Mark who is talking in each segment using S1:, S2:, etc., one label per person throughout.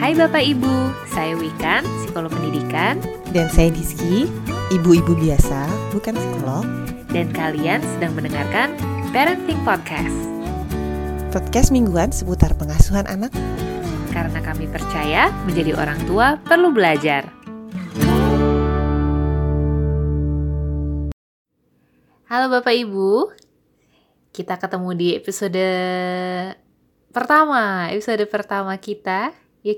S1: Hai Bapak Ibu, saya Wikan, psikolog pendidikan,
S2: Dan saya Diski, ibu-ibu biasa, bukan psikolog.
S1: dan kalian sedang mendengarkan Parenting Podcast.
S2: Podcast mingguan seputar pengasuhan anak.
S1: Karena kami percaya menjadi orang tua perlu belajar. Halo Bapak Ibu, kita ketemu di episode pertama, episode pertama kita, ya?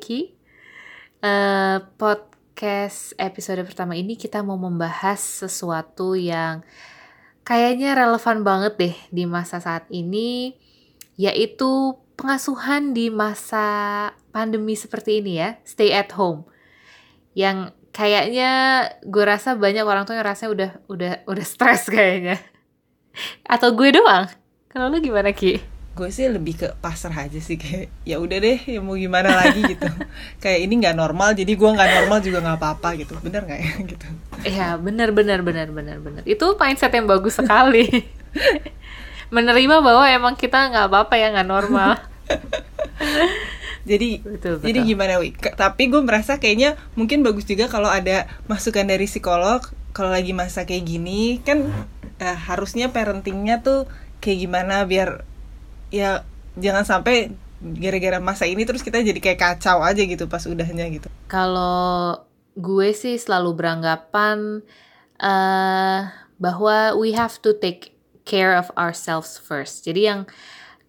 S1: Eh, podcast episode pertama ini kita mau membahas sesuatu yang kayaknya relevan banget deh di masa saat ini, yaitu pengasuhan di masa pandemi seperti ini ya, stay at home. Yang kayaknya gue rasa banyak orang tuh yang rasanya udah udah udah stres kayaknya. Atau gue doang? Kalau lu gimana Ki?
S2: Gue sih lebih ke pasrah aja sih kayak ya udah deh ya mau gimana lagi gitu. kayak ini nggak normal jadi gue nggak normal juga nggak apa-apa gitu. Bener nggak ya gitu?
S1: Iya bener bener bener bener bener. Itu mindset yang bagus sekali. Menerima bahwa emang kita nggak apa-apa ya nggak normal.
S2: Jadi
S1: Betul,
S2: jadi
S1: betul.
S2: gimana wi? Tapi gue merasa kayaknya mungkin bagus juga kalau ada masukan dari psikolog kalau lagi masa kayak gini kan eh, harusnya parentingnya tuh kayak gimana biar ya jangan sampai gara-gara masa ini terus kita jadi kayak kacau aja gitu pas udahnya gitu.
S1: Kalau gue sih selalu beranggapan eh bahwa we have to take care of ourselves first. Jadi yang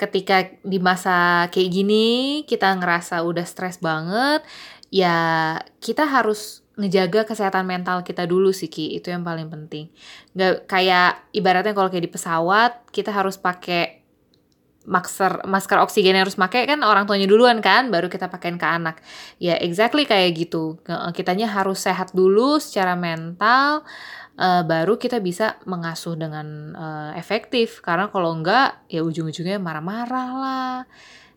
S1: ketika di masa kayak gini kita ngerasa udah stres banget, ya kita harus ngejaga kesehatan mental kita dulu sih Ki, itu yang paling penting. Nggak kayak ibaratnya kalau kayak di pesawat kita harus pakai masker masker oksigen yang harus pakai kan orang tuanya duluan kan baru kita pakein ke anak. Ya exactly kayak gitu. Kitanya harus sehat dulu secara mental eh, baru kita bisa mengasuh dengan eh, efektif. Karena kalau enggak ya ujung-ujungnya marah-marah lah.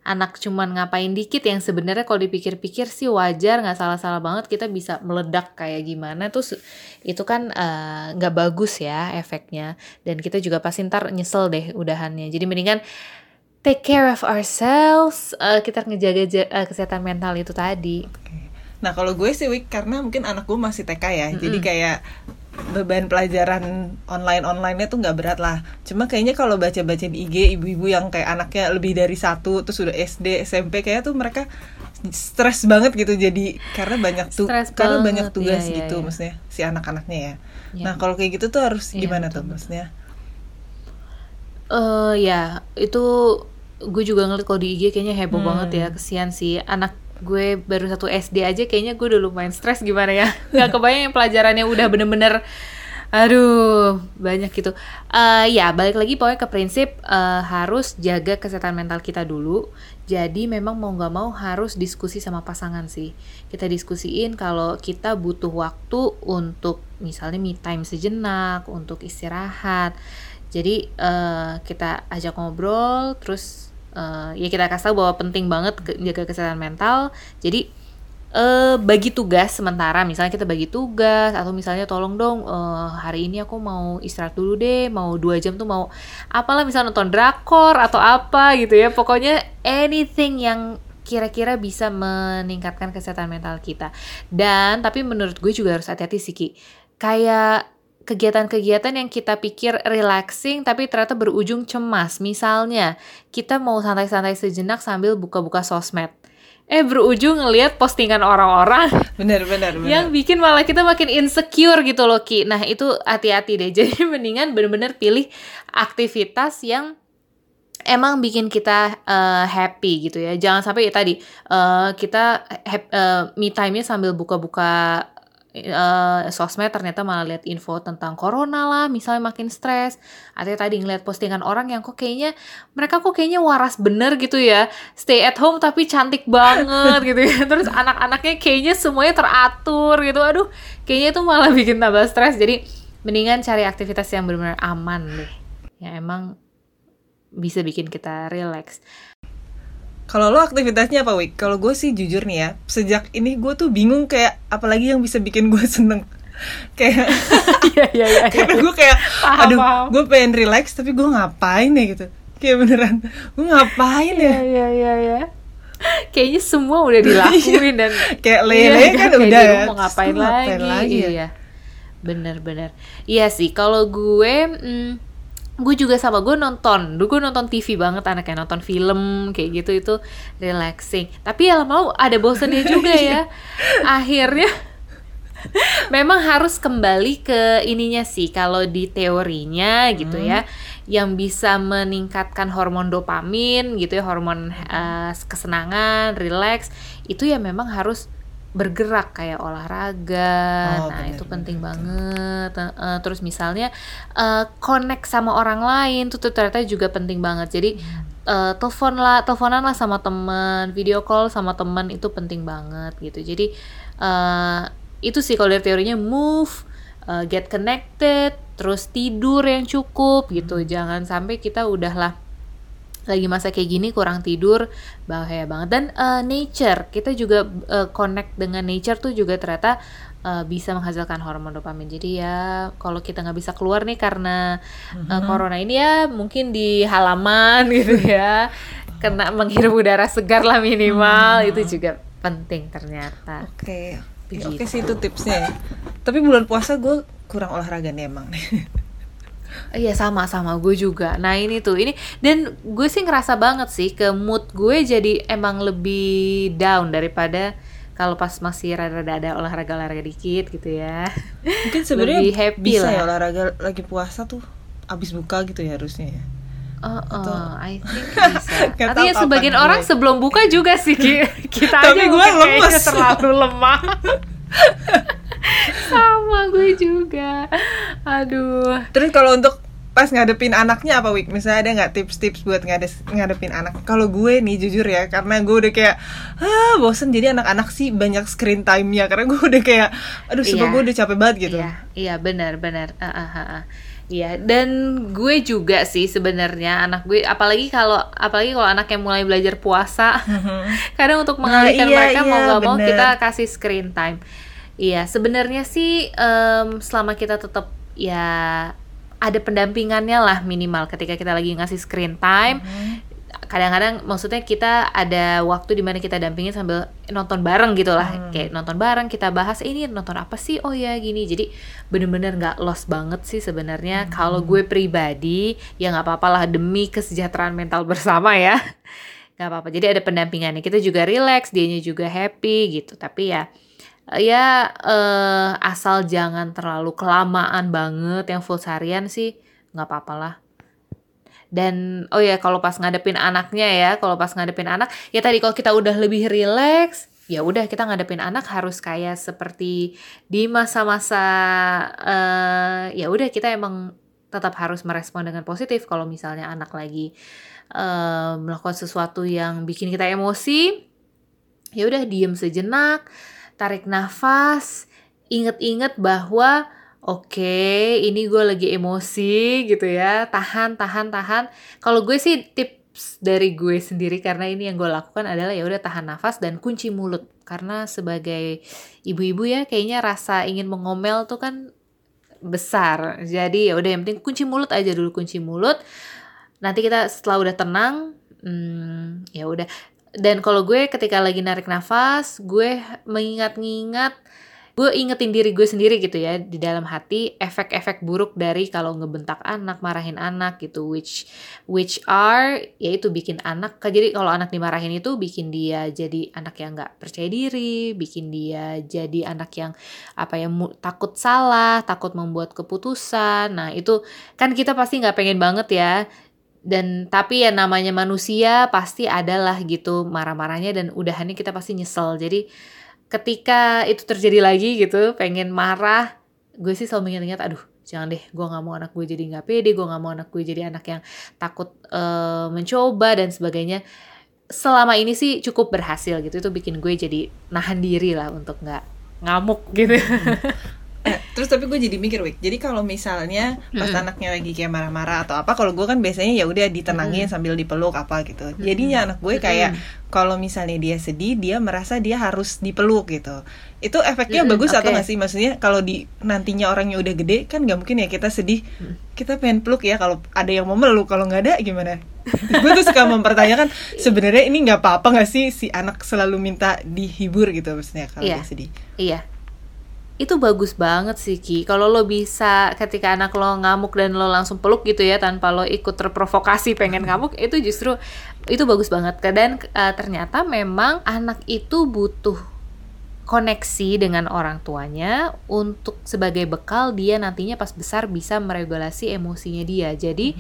S1: Anak cuman ngapain dikit yang sebenarnya kalau dipikir-pikir sih wajar nggak salah-salah banget kita bisa meledak kayak gimana. Tuh itu kan eh, nggak bagus ya efeknya. Dan kita juga pasti ntar nyesel deh udahannya. Jadi mendingan take care of ourselves eh, kita ngejaga ja- eh, kesehatan mental itu tadi
S2: Nah kalau gue sih Wik, karena mungkin anak gue masih TK ya, jadi kayak beban pelajaran online onlinenya tuh nggak berat lah. Cuma kayaknya kalau baca-baca di IG ibu-ibu yang kayak anaknya lebih dari satu, terus udah SD, SMP, kayak tuh mereka stres banget gitu jadi karena banyak tuh karena
S1: banget,
S2: banyak tugas
S1: iya, iya,
S2: gitu
S1: iya.
S2: maksudnya si anak-anaknya ya.
S1: Iya.
S2: Nah kalau kayak gitu tuh harus
S1: Iya,
S2: gimana
S1: betul,
S2: tuh
S1: betul.
S2: maksudnya?
S1: eh ya itu gue juga ngeliat kalau di IG kayaknya heboh
S2: Hmm.
S1: banget ya kesian sih. Anak gue baru satu SD aja kayaknya gue udah lumayan stres gimana ya? Nggak kebayang yang pelajarannya udah bener-bener aduh banyak gitu. Eh ya balik lagi pokoknya ke prinsip eh, harus jaga kesehatan mental kita dulu. Jadi memang mau nggak mau harus diskusi sama pasangan sih. Kita diskusiin kalau kita butuh waktu untuk misalnya me time sejenak untuk istirahat. Jadi eh, kita ajak ngobrol, terus eh, ya kita kasih tahu bahwa penting banget jaga kesehatan mental. Jadi eh bagi tugas sementara, misalnya kita bagi tugas atau misalnya tolong dong eh, hari ini aku mau istirahat dulu deh, mau dua jam tuh mau apalah misalnya nonton drakor atau apa gitu ya. Pokoknya anything yang kira-kira bisa meningkatkan kesehatan mental kita. Dan tapi menurut gue juga harus hati-hati sih Ki. Kayak kegiatan-kegiatan yang kita pikir relaxing tapi ternyata berujung cemas. Misalnya, kita mau santai-santai sejenak sambil buka-buka sosmed. Eh berujung ngelihat postingan orang-orang
S2: Bener bener bener.
S1: yang bikin malah kita makin insecure gitu loh Ki. Nah itu hati-hati deh. Jadi mendingan bener-bener pilih aktivitas yang emang bikin kita eh, happy gitu ya. Jangan sampai ya tadi eh, kita eh, me time-nya sambil buka-buka eh, sosmed ternyata malah lihat info tentang corona lah, misalnya makin stres. Atau tadi ngeliat postingan orang yang kok kayaknya mereka kok kayaknya waras bener gitu ya. Stay at home tapi cantik banget gitu ya. Terus anak-anaknya kayaknya semuanya teratur gitu. Aduh, kayaknya itu malah bikin tambah stres. Jadi mendingan cari aktivitas yang benar-benar aman deh. Yang emang bisa bikin kita relax.
S2: Kalau lo aktivitasnya apa, Wik? Kalau gue sih jujur nih ya, sejak ini gue tuh bingung kayak apalagi yang bisa bikin gue seneng. kayak
S1: Iya iya iya.
S2: karena gue kayak
S1: Paham,
S2: aduh gue pengen relax tapi gue ngapain ya gitu kayak beneran gue ngapain ya
S1: Iya iya iya iya. kayaknya semua udah dilakuin dan
S2: kayak
S1: Iya,
S2: lele kan
S1: kayak
S2: udah ya.
S1: mau ngapain
S2: Terus
S1: lagi,
S2: ngapain lagi ya?
S1: iya bener-bener iya sih kalau gue mm, gue juga sama gue nonton. Dulu gue nonton TV banget anaknya nonton film kayak gitu itu relaxing. Tapi ya lama ada bosennya juga ya. Akhirnya memang harus kembali ke ininya sih kalau di teorinya gitu ya yang bisa meningkatkan hormon dopamin gitu ya hormon eh, kesenangan relax itu ya memang harus bergerak kayak olahraga.
S2: Oh,
S1: nah
S2: bener,
S1: itu
S2: bener,
S1: penting
S2: betul.
S1: banget eh, terus misalnya eh, connect sama orang lain tuh tuh ternyata juga penting banget. Jadi eh, telepon lah teleponan lah sama teman video call sama teman itu penting banget gitu. Jadi eh, itu sih kalau dari teorinya move uh, get connected terus tidur yang cukup gitu. Jangan sampai kita udahlah lagi masa kayak gini kurang tidur bahaya banget dan uh, nature kita juga uh, connect dengan nature tuh juga ternyata uh, bisa menghasilkan hormon dopamin jadi ya kalau kita nggak bisa keluar nih karena uh, corona ini ya mungkin di halaman gitu ya kena menghirup udara segar lah minimal itu juga penting ternyata
S2: Oke,
S1: Begitu.
S2: oke sih itu tipsnya. ya. Tapi bulan puasa gue kurang olahraga nih emang.
S1: Iya sama sama gue juga. Nah ini tuh ini dan gue sih ngerasa banget sih ke mood gue jadi emang lebih down daripada kalau pas masih rada-rada ada olahraga-olahraga dikit gitu ya.
S2: Mungkin sebenarnya
S1: Lebih happy
S2: bisa
S1: lah.
S2: ya olahraga lagi puasa tuh abis buka gitu ya harusnya ya.
S1: Oh,
S2: Atau-
S1: oh, I think bisa.
S2: Tahu
S1: sebagian
S2: kapan
S1: orang
S2: gue.
S1: sebelum buka juga sih Ki. kita
S2: Tapi
S1: aja
S2: gue lemes.
S1: terlalu lemah. sama gue juga. Aduh.
S2: Terus kalau untuk pas ngadepin anaknya apa Wik? Misalnya ada nggak tips-tips buat ngades, ngadepin anak? Kalau gue nih jujur ya, karena gue udah kayak ah bosen jadi anak-anak sih banyak screen time-nya karena gue udah kayak aduh sumpah
S1: Iya.
S2: gue udah capek banget gitu.
S1: Iya, iya benar benar. Ah, ah, ah, ah. Iya, dan gue juga sih sebenarnya anak gue apalagi kalau apalagi kalau anak yang mulai belajar puasa, kadang untuk mengalihkan
S2: Nah, iya,
S1: mereka mau
S2: iya,
S1: nggak mau
S2: bener.
S1: kita kasih screen time. Iya, sebenarnya sih em, selama kita tetap ya ada pendampingannya lah minimal ketika kita lagi ngasih screen time. Kadang-kadang maksudnya kita ada waktu di mana kita dampingin sambil nonton bareng gitu lah. Kayak nonton bareng kita bahas "Eh, ini nonton apa sih? Oh ya gini. Jadi bener-bener nggak lost banget sih sebenarnya. Kalau gue pribadi ya nggak apa-apa lah demi kesejahteraan mental bersama ya. nggak apa-apa. Jadi ada pendampingannya. Kita juga relax, dianya juga happy gitu. Tapi ya ya eh, asal jangan terlalu kelamaan banget yang full seharian sih nggak apa-apa lah. Dan oh ya kalau pas ngadepin anaknya ya kalau pas ngadepin anak ya tadi kalau kita udah lebih relax ya udah kita ngadepin anak harus kayak seperti di masa-masa eh, ya udah kita emang tetap harus merespon dengan positif kalau misalnya anak lagi eh, melakukan sesuatu yang bikin kita emosi ya udah diem sejenak tarik nafas inget-inget bahwa oke ini gue lagi emosi gitu ya. Tahan tahan tahan. Kalau gue sih tips dari gue sendiri karena ini yang gue lakukan adalah ya udah tahan nafas dan kunci mulut. Karena sebagai ibu-ibu ya kayaknya rasa ingin mengomel tuh kan besar. Jadi ya udah yang penting kunci mulut aja dulu kunci mulut. Nanti kita setelah udah tenang hmm, ya udah dan kalau gue ketika lagi narik nafas gue mengingat-ingat gue ingetin diri gue sendiri gitu ya di dalam hati efek-efek buruk dari kalau ngebentak anak marahin anak gitu which which are yaitu bikin anak jadi kalau anak dimarahin itu bikin dia jadi anak yang nggak percaya diri bikin dia jadi anak yang apa ya takut salah takut membuat keputusan. Nah itu kan kita pasti nggak pengen banget ya dan tapi ya namanya manusia pasti adalah gitu marah-marahnya dan udahannya kita pasti nyesel. Jadi ketika itu terjadi lagi gitu pengen marah gue sih selalu mengingat-ingat aduh jangan deh gue nggak mau anak gue jadi nggak pede gue nggak mau anak gue jadi anak yang takut eh, mencoba dan sebagainya. Selama ini sih cukup berhasil gitu itu bikin gue jadi nahan diri lah untuk nggak ngamuk gitu
S2: Eh, terus tapi gue jadi mikir Wik. Jadi kalau misalnya pas anaknya lagi kayak marah-marah atau apa kalau gue kan biasanya ya udah ditenangin sambil dipeluk apa gitu. Jadinya anak gue kayak kalau misalnya dia sedih dia merasa dia harus dipeluk gitu. Itu efeknya
S1: Mm-mm,
S2: bagus atau
S1: oke.
S2: nggak sih? Maksudnya kalau di nantinya orangnya udah gede kan nggak mungkin ya kita sedih. Kita pengen peluk ya kalau ada yang mau meluk kalau nggak ada gimana? Gue tuh suka mempertanyakan sebenarnya ini nggak apa-apa nggak sih si anak selalu minta dihibur gitu maksudnya kalau
S1: Iya.
S2: dia sedih?
S1: Iya. Itu bagus banget sih Ki. Kalau lo bisa ketika anak lo ngamuk dan lo langsung peluk gitu ya tanpa lo ikut terprovokasi pengen ngamuk itu justru itu bagus banget. Dan eh, ternyata memang anak itu butuh koneksi dengan orang tuanya untuk sebagai bekal dia nantinya pas besar bisa meregulasi emosinya dia. Jadi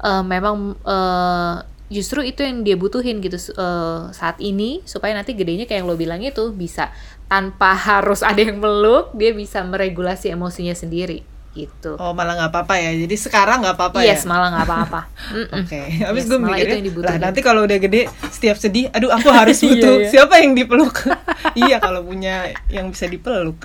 S1: eh, memang eh, justru itu yang dia butuhin gitu eh, saat ini supaya nanti gedenya kayak yang lo bilang itu bisa tanpa harus ada yang meluk dia bisa meregulasi emosinya sendiri gitu.
S2: oh malah nggak apa-apa ya jadi sekarang nggak apa-apa ya
S1: yes, malah nggak apa-apa. Mm-mm.
S2: Oke, habis
S1: Yes,
S2: gue
S1: malah itu yang
S2: mikirnya, lah nanti kalau udah gede, setiap sedih, aduh aku harus butuh
S1: Iya, iya.
S2: siapa yang dipeluk? iya kalau punya yang bisa dipeluk.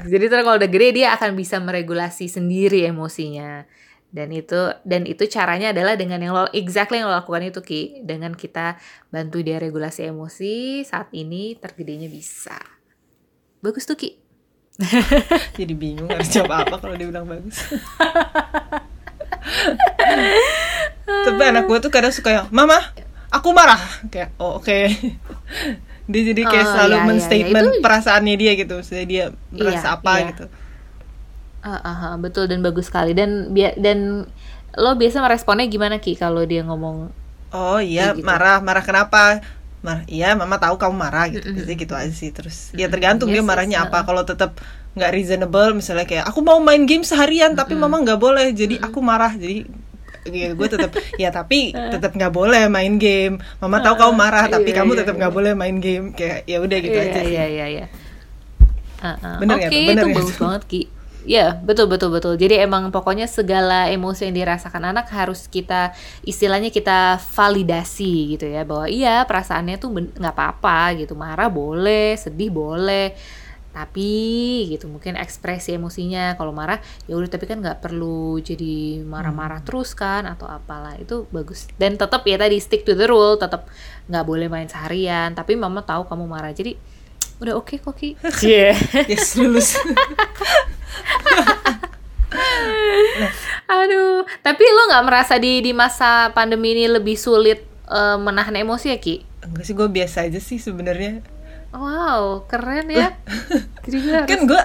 S1: Jadi terus kalau udah gede dia akan bisa meregulasi sendiri emosinya. Dan itu dan itu caranya adalah dengan yang lo exactly yang lo lakukan itu Ki, dengan kita bantu dia regulasi emosi saat ini tergedenya bisa. Bagus tuh Ki.
S2: Jadi bingung harus jawab apa kalau dia bilang bagus. Tapi anak gue tuh kadang suka yang, Mama, aku marah. Kayak, oh oke. dia jadi kayak
S1: Oh,
S2: selalu
S1: iya, iya,
S2: men-statement
S1: iya. Itu-
S2: perasaannya dia gitu. Maksudnya dia merasa
S1: Iya,
S2: apa
S1: iya.
S2: gitu.
S1: Ah, ah, ah, betul dan bagus sekali dan bia- dan lo biasa meresponnya gimana Ki kalau dia ngomong
S2: Oh iya,
S1: gitu.
S2: marah, marah kenapa? Marah, iya, mama tahu kamu marah gitu.
S1: Mm-mm.
S2: Biasanya gitu aja sih. Terus ya tergantung dia
S1: Yes,
S2: marahnya
S1: yes,
S2: apa. Kalau tetap nggak reasonable, misalnya kayak aku mau main game seharian, tapi mama nggak boleh, jadi aku marah. Jadi ya gue tetap ya tapi tetap nggak boleh main game. Mama tahu kamu marah, tapi
S1: Iya,
S2: kamu
S1: iya,
S2: tetap nggak boleh main game. Kayak ya udah gitu
S1: iya,
S2: aja. sih.
S1: Iya iya iya. Ah, ah.
S2: Bener ya,
S1: Oke,
S2: tuh? Bener
S1: itu
S2: ya,
S1: bagus banget Ki. Ya, betul betul betul. Jadi emang pokoknya segala emosi yang dirasakan anak harus kita istilahnya kita validasi gitu ya bahwa iya perasaannya tuh nggak apa-apa gitu. Marah boleh, sedih boleh. Tapi gitu mungkin ekspresi emosinya kalau marah ya udah tapi kan nggak perlu jadi marah-marah terus kan atau apalah itu bagus dan tetap ya tadi stick to the rule tetap nggak boleh main seharian tapi mama tahu kamu marah jadi udah oke kok Ki Iya.
S2: Yes, lulus.
S1: aduh tapi lo nggak merasa di di masa pandemi ini lebih sulit eh, menahan emosi ya Ki
S2: Enggak sih, gue biasa aja sih sebenarnya.
S1: wow keren ya jadi
S2: kan gue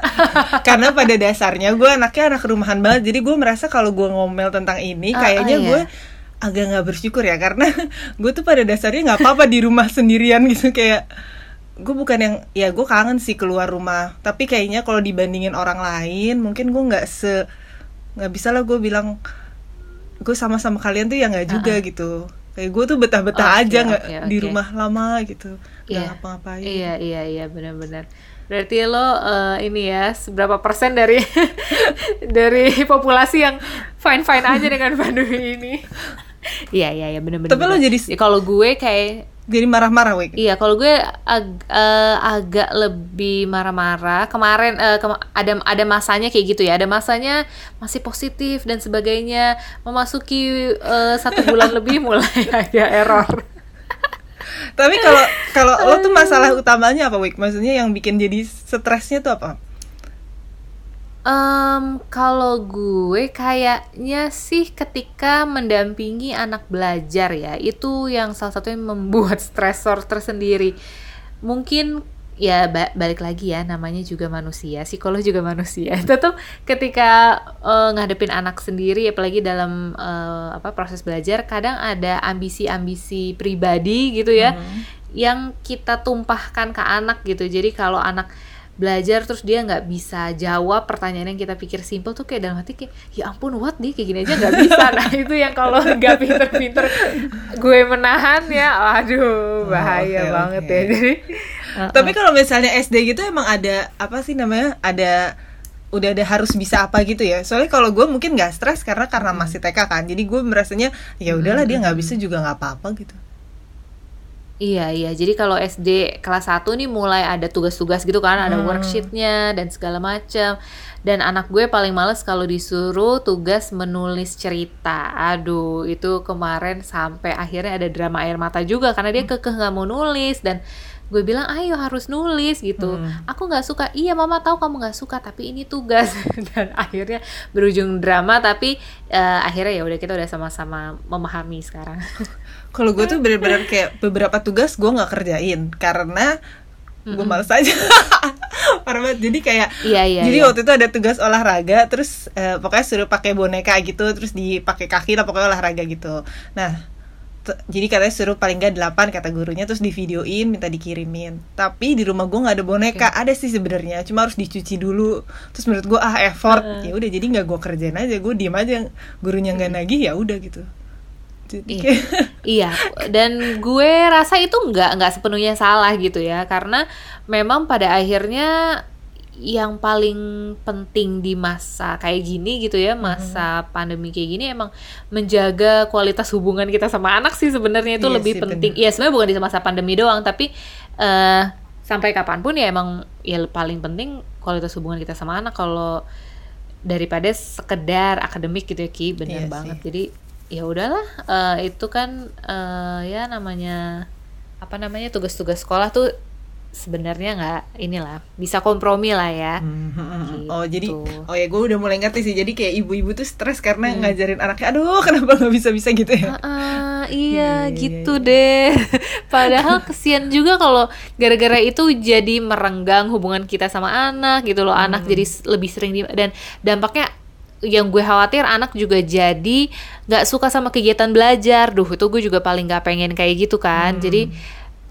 S2: karena pada dasarnya gue anaknya anak rumahan banget jadi gue merasa kalau gue ngomel tentang ini
S1: Ah,
S2: kayaknya
S1: ah, iya.
S2: gue agak nggak bersyukur ya karena gue tuh pada dasarnya nggak apa-apa di rumah sendirian gitu kayak gue bukan yang ya gue kangen sih keluar rumah tapi kayaknya kalau dibandingin orang lain mungkin gue nggak se nggak bisa lah gue bilang gue sama-sama kalian tuh ya nggak juga gitu kayak gue tuh betah-betah
S1: Ah, Oke,
S2: aja nggak
S1: oke,
S2: di
S1: oke.
S2: rumah lama gitu nggak
S1: Iya.
S2: ngapa-ngapain
S1: Iya iya iya benar-benar. Berarti lo eh, ini ya seberapa persen dari dari populasi yang fine fine aja dengan pandemi ini? Iya iya iya benar-benar.
S2: Tapi lo jadi-
S1: Ya, kalau gue kayak
S2: jadi marah-marah wek
S1: Iya, kalau gue ag- eh, agak lebih marah-marah. Kemarin eh, kema- ada ada masanya kayak gitu ya. Ada masanya masih positif dan sebagainya. Memasuki eh, satu bulan lebih mulai ada error.
S2: Tapi kalau kalau lo tuh masalah utamanya apa, Wik? Maksudnya yang bikin jadi stresnya tuh apa?
S1: Em, kalau gue kayaknya sih ketika mendampingi anak belajar ya, itu yang salah satu yang membuat stresor tersendiri. Mungkin ya ba- balik lagi ya namanya juga manusia, psikolog juga manusia. Tetap ketika eh, ngadepin anak sendiri apalagi dalam eh, apa proses belajar kadang ada ambisi-ambisi pribadi gitu ya yang kita tumpahkan ke anak gitu. Jadi kalau anak belajar terus dia nggak bisa jawab pertanyaan yang kita pikir simple tuh kayak dalam hati kayak ya ampun what dia kayak gini aja nggak bisa nah itu yang kalau nggak pinter-pinter gue menahan ya aduh
S2: oke,
S1: bahaya banget
S2: oke.
S1: ya jadi
S2: Tapi kalau misalnya SD gitu emang ada apa sih namanya? Ada udah ada harus bisa apa gitu ya. Soalnya kalau gue mungkin nggak stres karena karena masih TK kan. Jadi gue merasanya ya udahlah dia nggak bisa juga nggak apa-apa gitu.
S1: Iya iya, jadi kalau SD kelas 1 nih mulai ada tugas-tugas gitu kan, ada
S2: Hmm.
S1: worksheetnya dan segala macam. Dan anak gue paling males kalau disuruh tugas menulis cerita. Aduh, itu kemarin sampai akhirnya ada drama air mata juga karena dia kekeh nggak mau nulis dan gue bilang ayo harus nulis gitu
S2: Hmm.
S1: aku nggak suka iya mama tahu kamu nggak suka tapi ini tugas dan akhirnya berujung drama tapi eh, akhirnya ya udah kita udah sama-sama memahami sekarang
S2: Kalau gue tuh bener-bener kayak beberapa tugas gue nggak kerjain karena gue males aja. Parah banget. Jadi kayak
S1: iya iya
S2: jadi
S1: iya.
S2: waktu itu ada tugas olahraga terus eh, pokoknya suruh pakai boneka gitu terus dipakai kaki lah pokoknya olahraga gitu. Nah, jadi katanya suruh paling gak 8 kata gurunya terus di videoin minta dikirimin. Tapi di rumah gue nggak ada boneka, ada sih sebenarnya, cuma harus dicuci dulu. Terus menurut gue ah effort.
S1: Heeh.
S2: Ya udah jadi nggak gue kerjain aja, gue diem aja gurunya nggak nagih ya udah gitu. Jadi
S1: Iya.
S2: kayak
S1: Iya, dan gue rasa itu nggak nggak sepenuhnya salah gitu ya, karena memang pada akhirnya yang paling penting di masa kayak gini gitu ya, masa pandemi kayak gini emang menjaga kualitas hubungan kita sama anak sih sebenarnya itu
S2: Iya
S1: lebih
S2: sih,
S1: penting. Iya sebenarnya bukan di masa pandemi doang, tapi eh sampai kapan pun ya emang ya paling penting kualitas hubungan kita sama anak kalau daripada sekedar akademik gitu ya Ki, bener
S2: Iya
S1: banget.
S2: sih.
S1: Jadi ya udahlah eh, itu kan eh, ya namanya apa namanya tugas-tugas sekolah tuh sebenarnya nggak inilah bisa kompromi lah ya.
S2: Hmm, Oh jadi
S1: Gitu.
S2: oh ya gue udah mulai ngerti sih jadi kayak ibu-ibu tuh stres karena
S1: Hmm.
S2: ngajarin anaknya aduh kenapa nggak bisa bisa gitu ya
S1: Ah, ah,
S2: Iya,
S1: iya
S2: iya,
S1: gitu
S2: iya.
S1: deh. Padahal kesian juga kalau gara-gara itu jadi merenggang hubungan kita sama anak gitu loh. Anak
S2: Hmm.
S1: jadi lebih sering di, dan dampaknya yang gue khawatir anak juga jadi nggak suka sama kegiatan belajar. Duh itu gue juga paling nggak pengen kayak gitu kan.
S2: Hmm.
S1: Jadi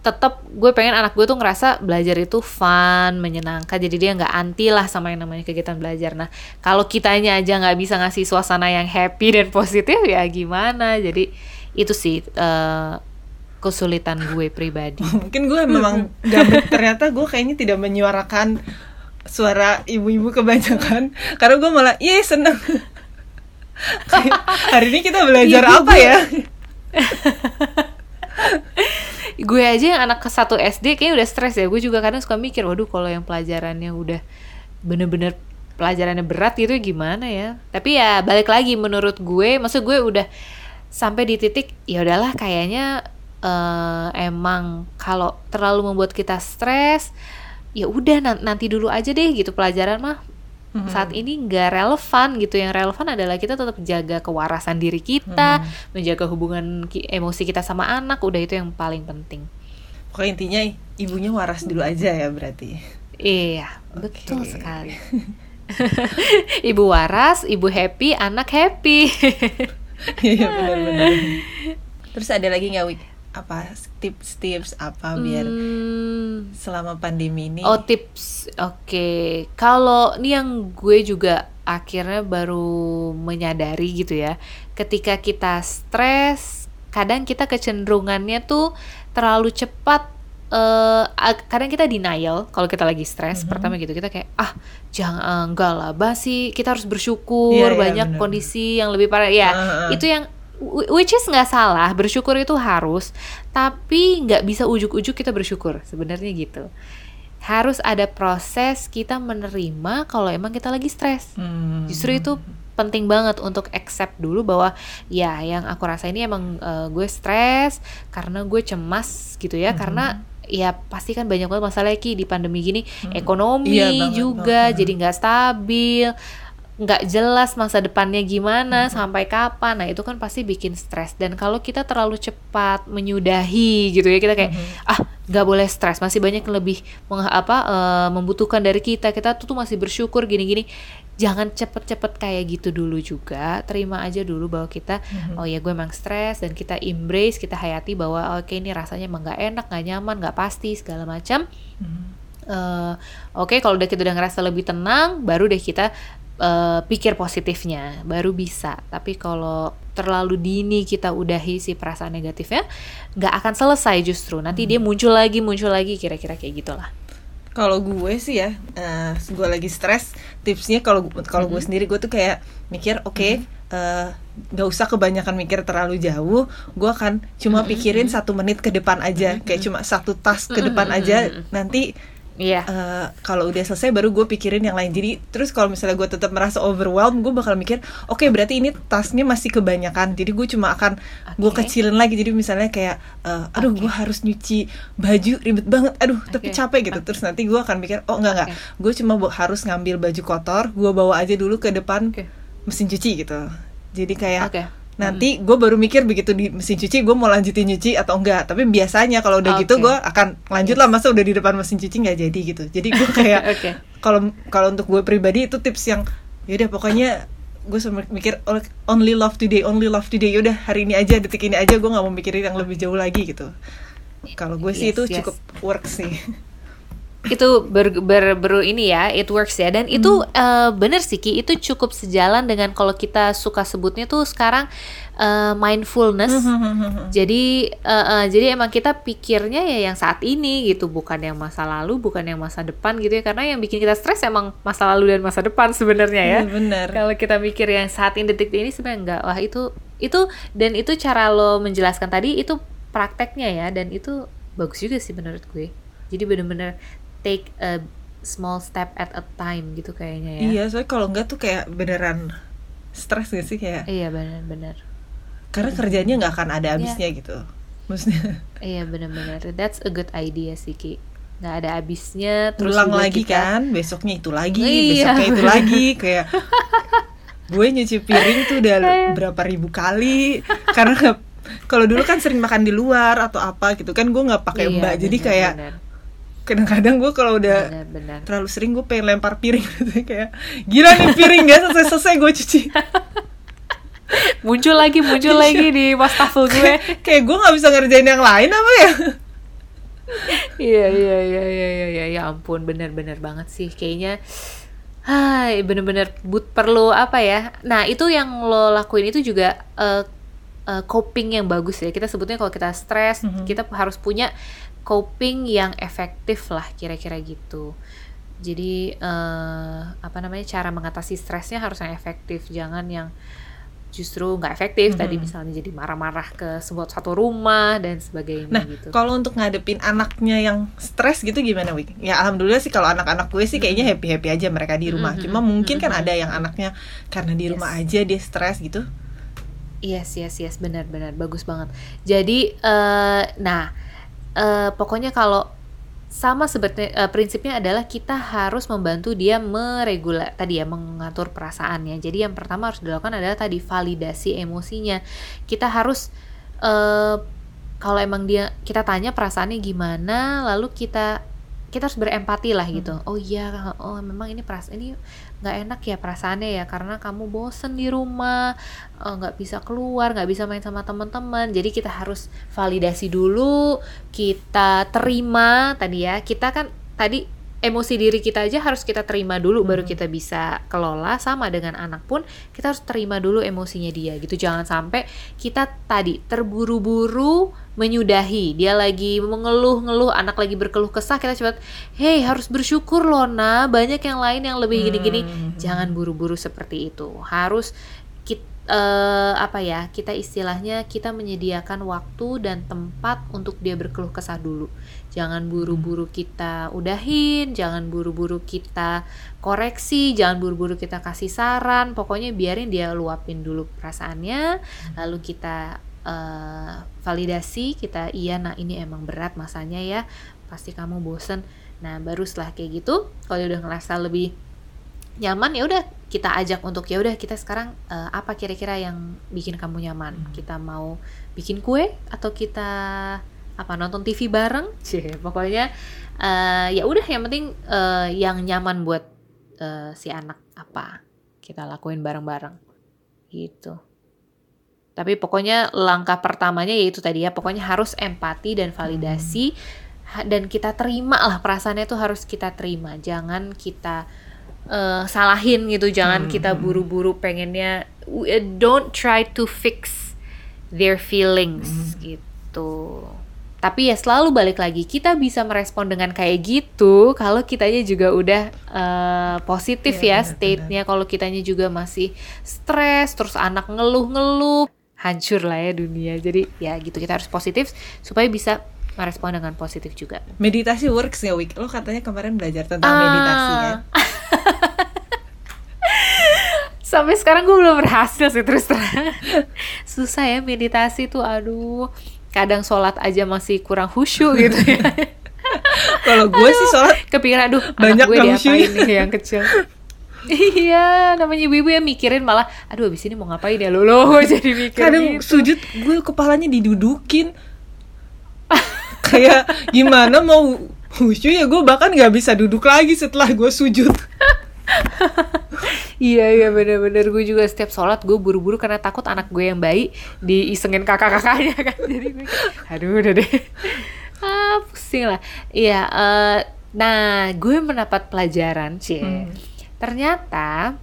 S1: tetap gue pengen anak gue tuh ngerasa belajar itu fun, menyenangkan. Jadi dia nggak anti lah sama yang namanya kegiatan belajar. Nah kalau kitanya aja nggak bisa ngasih suasana yang happy dan positif ya gimana? Jadi itu sih eh, kesulitan gue pribadi.
S2: mungkin gue memang nggak ternyata gue kayaknya tidak menyuarakan suara ibu-ibu kebanyakan karena gue malah iya seneng hari ini kita belajar
S1: gue-
S2: apa ya
S1: gue aja yang anak ke 1 SD kayaknya udah stres ya. Gue juga kadang suka mikir, waduh kalau yang pelajarannya udah bener-bener pelajarannya berat gitu gimana ya. Tapi ya balik lagi menurut gue, maksud gue udah sampai di titik ya udahlah kayaknya eh, emang kalau terlalu membuat kita stres ya udah nan- nanti dulu aja deh gitu pelajaran mah
S2: Mhm.
S1: saat ini nggak relevan gitu. Yang relevan adalah kita tetap jaga kewarasan diri kita menjaga hubungan ki- emosi kita sama anak udah itu yang paling penting.
S2: Pokoknya intinya ibunya waras dulu aja ya berarti.
S1: Iya betul
S2: Oke.
S1: sekali. Ibu waras ibu happy anak happy.
S2: Iya benar-benar. Terus ada lagi nggak? Apa tips-tips apa biar
S1: Hmm,
S2: selama pandemi ini
S1: Oh tips, oke. Kalau ini yang gue juga akhirnya baru menyadari gitu ya, ketika kita stres, kadang kita kecenderungannya tuh terlalu cepat. eh ag- kadang kita denial kalau kita lagi stres.
S2: Mhm.
S1: Pertama gitu kita kayak ah jangan eh, enggak lah, basi kita harus bersyukur
S2: Iya, iya,
S1: banyak
S2: benar.
S1: kondisi yang lebih parah. Ya
S2: Ah, ah.
S1: itu yang which is nggak salah bersyukur itu harus tapi nggak bisa ujuk-ujuk kita bersyukur sebenarnya gitu harus ada proses kita menerima kalau emang kita lagi stres
S2: Hmm.
S1: justru itu penting banget untuk accept dulu bahwa ya yang aku rasa ini emang eh, gue stres karena gue cemas gitu ya
S2: Mhm.
S1: karena ya pasti kan banyak banget masalah Ki di pandemi gini ekonomi
S2: Iya banget,
S1: juga
S2: banget.
S1: jadi nggak stabil nggak jelas masa depannya gimana
S2: Mm-hmm.
S1: sampai kapan nah itu kan pasti bikin stres dan kalau kita terlalu cepat menyudahi gitu ya kita kayak
S2: Mm-hmm.
S1: ah nggak boleh stres masih banyak yang lebih meng- apa eh, membutuhkan dari kita kita tuh, tuh masih bersyukur gini-gini jangan cepet-cepet kayak gitu dulu juga terima aja dulu bahwa kita
S2: Mhm.
S1: oh ya gue emang stres dan kita embrace kita hayati bahwa oke ini rasanya emang nggak enak nggak nyaman nggak pasti segala macam
S2: Hmm.
S1: eh, oke kalau udah kita udah ngerasa lebih tenang baru deh kita eh, pikir positifnya baru bisa. Tapi kalau terlalu dini kita udahi si perasaan negatifnya nggak akan selesai justru. Nanti dia muncul lagi muncul lagi kira-kira kayak gitulah.
S2: Kalau gue sih ya, eh, gue lagi stres. Tipsnya kalau kalau gue sendiri gue tuh kayak mikir, oke, eh, nggak usah kebanyakan mikir terlalu jauh. Gue akan cuma pikirin satu menit ke depan aja, kayak cuma satu tas ke depan aja. Nanti
S1: Iya.
S2: eh, kalau udah selesai baru gue pikirin yang lain jadi terus kalau misalnya gue tetap merasa overwhelmed gue bakal mikir oke berarti ini tasknya masih kebanyakan jadi gue cuma akan gue
S1: Oke.
S2: kecilin lagi jadi misalnya kayak eh, aduh gue harus nyuci baju ribet banget aduh tapi
S1: Oke.
S2: capek gitu terus nanti gue akan mikir oh enggak enggak
S1: Oke.
S2: gue cuma harus ngambil baju kotor gue bawa aja dulu ke depan
S1: Oke.
S2: mesin cuci gitu jadi kayak
S1: Oke.
S2: Nanti gue baru mikir begitu di mesin cuci gue mau lanjutin nyuci atau enggak tapi biasanya kalau udah gitu
S1: Oke.
S2: gue akan lanjut lah masa udah di depan mesin cuci nggak jadi gitu jadi gue kayak
S1: Oke.
S2: kalau kalau untuk gue pribadi itu tips yang yaudah pokoknya gue sama mikir "Oh, only love today only love today yaudah hari ini aja detik ini aja gue nggak mau mikirin yang lebih jauh lagi gitu kalau gue sih
S1: Yes,
S2: itu
S1: yes.
S2: cukup work sih
S1: itu ber, ber, ber- ini ya it works ya. Dan itu eh, bener sih Ki. Itu cukup sejalan dengan kalau kita suka sebutnya tuh sekarang eh, mindfulness. Jadi eh, eh, jadi emang kita pikirnya ya yang saat ini gitu bukan yang masa lalu bukan yang masa depan gitu ya. Karena yang bikin kita stres emang masa lalu dan masa depan sebenarnya ya.
S2: Iya, bener.
S1: kalau kita mikir yang saat ini detik ini sebenarnya enggak. Wah itu itu dan itu cara lo menjelaskan tadi itu prakteknya ya. Dan itu bagus juga sih menurut gue. Jadi bener-bener take a small step at a time gitu kayaknya ya.
S2: Iya soalnya kalau enggak tuh kayak beneran stres gak sih kayak
S1: iya benar-benar
S2: karena kerjanya nggak akan ada habisnya gitu. Maksudnya
S1: iya benar-benar that's a good idea sih Ki. Nggak ada habisnya terus
S2: ulang lagi
S1: kita-
S2: kan besoknya itu lagi
S1: Iya.
S2: besoknya itu lagi kayak gue nyuci piring tuh udah berapa ribu kali. Karena kalau dulu kan sering makan di luar atau apa gitu kan gue nggak pakai
S1: Iya,
S2: mbak. Jadi
S1: benar,
S2: kayak kadang-kadang gue kalau udah
S1: benar-benar.
S2: terlalu sering gue pengen lempar piring. Gitu kayak gila nih piring gak selesai selesai gue cuci.
S1: Muncul lagi muncul lagi di wastafel gue.
S2: Kayak gue nggak bisa ngerjain yang lain apa ya?
S1: Iya iya iya iya iya iya. Ya ampun bener-bener banget sih. Kayaknya Hai, bener-bener but perlu apa ya? Nah itu yang lo lakuin itu juga eh, eh, coping yang bagus ya. Kita sebutnya kalau kita stres,
S2: Mhm.
S1: kita harus punya coping yang efektif lah, kira-kira gitu. Jadi eh, apa namanya cara mengatasi stresnya harus yang efektif, jangan yang justru nggak efektif. Tadi
S2: Mhm.
S1: misalnya jadi marah-marah ke sebuah satu rumah dan sebagainya
S2: Nah,
S1: gitu.
S2: kalau untuk ngadepin anaknya yang stres gitu gimana, Wik? Ya alhamdulillah sih kalau anak-anak gue sih kayaknya happy-happy aja mereka di rumah.
S1: Mhm,
S2: Cuma mungkin kan
S1: mhm.
S2: ada yang anaknya karena di rumah aja dia stres gitu.
S1: Yes, yes, yes, benar-benar bagus banget. Jadi, eh, nah, eh, pokoknya kalau sama seperti eh, prinsipnya adalah kita harus membantu dia meregula tadi ya mengatur perasaannya. Jadi yang pertama harus dilakukan adalah tadi validasi emosinya. Kita harus eh, kalau emang dia kita tanya perasaannya gimana, lalu kita kita harus berempati lah gitu. Oh iya, oh memang ini perasaan ini nggak enak ya perasaannya ya karena kamu bosen di rumah eh, nggak bisa keluar nggak bisa main sama teman-teman. Jadi kita harus validasi dulu kita terima tadi ya. Kita kan tadi emosi diri kita aja harus kita terima dulu baru kita bisa kelola sama dengan anak pun kita harus terima dulu emosinya dia gitu. Jangan sampai kita tadi terburu-buru menyudahi dia lagi mengeluh-ngeluh anak lagi berkeluh kesah kita cepat hey harus bersyukur loh nah banyak yang lain yang lebih gini-gini.
S2: Hmm.
S1: jangan buru-buru seperti itu. Harus kita apa ya kita istilahnya kita menyediakan waktu dan tempat untuk dia berkeluh kesah dulu jangan buru-buru kita udahin jangan buru-buru kita koreksi jangan buru-buru kita kasih saran. Pokoknya biarin dia luapin dulu perasaannya lalu kita eh, validasi kita iya nah ini emang berat masanya ya pasti kamu bosen. Nah baru setelah kayak gitu kalau dia udah ngerasa lebih nyaman ya udah kita ajak untuk ya udah kita sekarang eh, apa kira-kira yang bikin kamu nyaman? Kita mau bikin kue atau kita apa nonton TV bareng? Cie, pokoknya eh, ya udah yang penting eh, yang nyaman buat eh, si anak apa kita lakuin bareng-bareng. Gitu. Tapi pokoknya langkah pertamanya yaitu tadi ya pokoknya harus empati dan validasi. Ha- dan kita terima lah perasaannya tuh harus kita terima. Jangan kita eh, salahin gitu jangan kita buru-buru pengennya don't try to fix their feelings. Gitu tapi ya selalu balik lagi kita bisa merespon dengan kayak gitu kalau kitanya juga udah eh, positif
S2: Iya,
S1: ya state-nya kalau kitanya juga masih stres terus anak ngeluh-ngeluh hancur lah ya dunia jadi ya gitu kita harus positif supaya bisa merespon dengan positif juga.
S2: Meditasi works ya, Wik? Lo katanya kemarin belajar tentang meditasi
S1: Ah.
S2: kan?
S1: Sampai sekarang gue belum berhasil sih terus terang. Susah ya meditasi tuh, aduh. Kadang sholat aja masih kurang khusyuk gitu ya.
S2: Kalau gue sih sholat
S1: Kepikiran, aduh
S2: Banyak
S1: anak gue diapain nih yang kecil. iya, namanya ibu-ibu yang mikirin malah, aduh abis ini mau ngapain ya lo lo jadi mikir
S2: kadang
S1: gitu.
S2: sujud gue kepalanya didudukin kayak gimana mau khusyuk ya gue bahkan nggak bisa duduk lagi setelah gue sujud
S1: Iya iya bener-bener. Gue juga setiap sholat gue buru-buru karena takut anak gue yang bayi diisengin kakak-kakaknya kan. Jadi gue aduh udah deh. Ah pusing lah. Iya eh, nah gue mendapat pelajaran sih
S2: Hmm.
S1: ternyata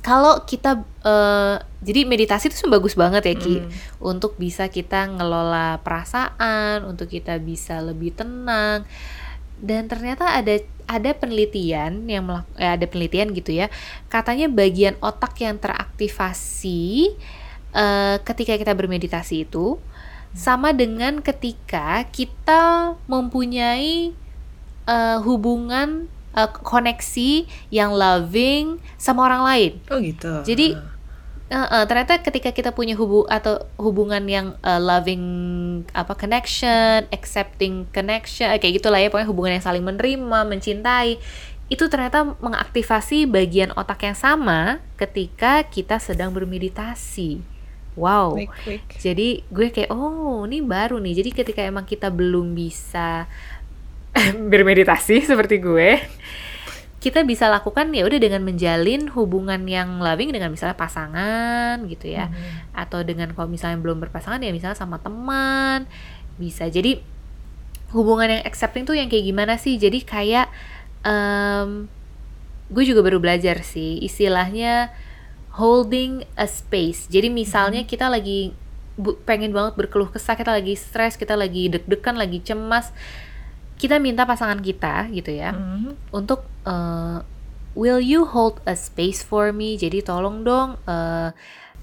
S1: kalau kita eh, jadi meditasi itu bagus banget ya Ki.
S2: Hmm.
S1: untuk bisa kita ngelola perasaan untuk kita bisa lebih tenang. Dan ternyata ada ada penelitian yang eh, ada penelitian gitu ya. Katanya bagian otak yang teraktivasi eh, ketika kita bermeditasi itu sama dengan ketika kita mempunyai eh, hubungan eh, koneksi yang loving sama orang lain.
S2: Oh gitu.
S1: Jadi, Eh, eh, ternyata ketika kita punya hubu atau hubungan yang eh, loving apa connection, accepting connection, eh, kayak gitulah ya pokoknya hubungan yang saling menerima, mencintai, itu ternyata mengaktifasi bagian otak yang sama ketika kita sedang bermeditasi. Wow.
S2: Wik, wik.
S1: Jadi gue kayak oh ini baru nih. Jadi ketika emang kita belum bisa bermeditasi seperti gue, kita bisa lakukan ya udah dengan menjalin hubungan yang loving dengan misalnya pasangan gitu ya,
S2: Mhm.
S1: atau dengan kalau misalnya belum berpasangan ya misalnya sama teman bisa. Jadi hubungan yang accepting tuh yang kayak gimana sih? Jadi kayak em, gue juga baru belajar sih istilahnya holding a space. Jadi misalnya kita lagi bu- pengen banget berkeluh kesah, kita lagi stres, kita lagi deg-degan, lagi cemas, kita minta pasangan kita gitu ya
S2: Mhm.
S1: untuk eh, will you hold a space for me? Jadi tolong dong eh,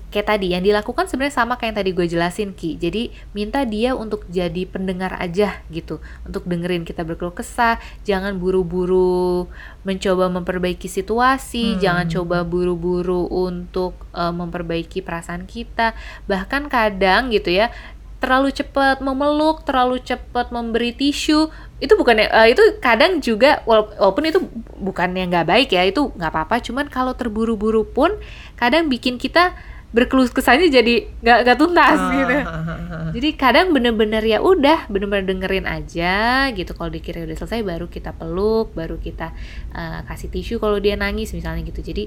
S1: kayak tadi yang dilakukan sebenarnya sama kayak yang tadi gue jelasin Ki. Jadi minta dia untuk jadi pendengar aja gitu, untuk dengerin kita berkeluh kesah, jangan buru-buru mencoba memperbaiki situasi,
S2: Hmm.
S1: jangan coba buru-buru untuk eh, memperbaiki perasaan kita. Bahkan kadang gitu ya, terlalu cepat memeluk, terlalu cepat memberi tisu, itu bukan itu kadang juga wala- walaupun itu bukan yang nggak baik ya, itu nggak apa-apa. Cuman kalau terburu-buru pun kadang bikin kita berkeluh kesahnya jadi nggak nggak tuntas
S2: Ah,
S1: gitu.
S2: ah, ah, ah.
S1: Jadi kadang bener-bener ya udah bener-bener dengerin aja gitu kalau dikira udah selesai baru kita peluk, baru kita eh, kasih tisu kalau dia nangis misalnya gitu. Jadi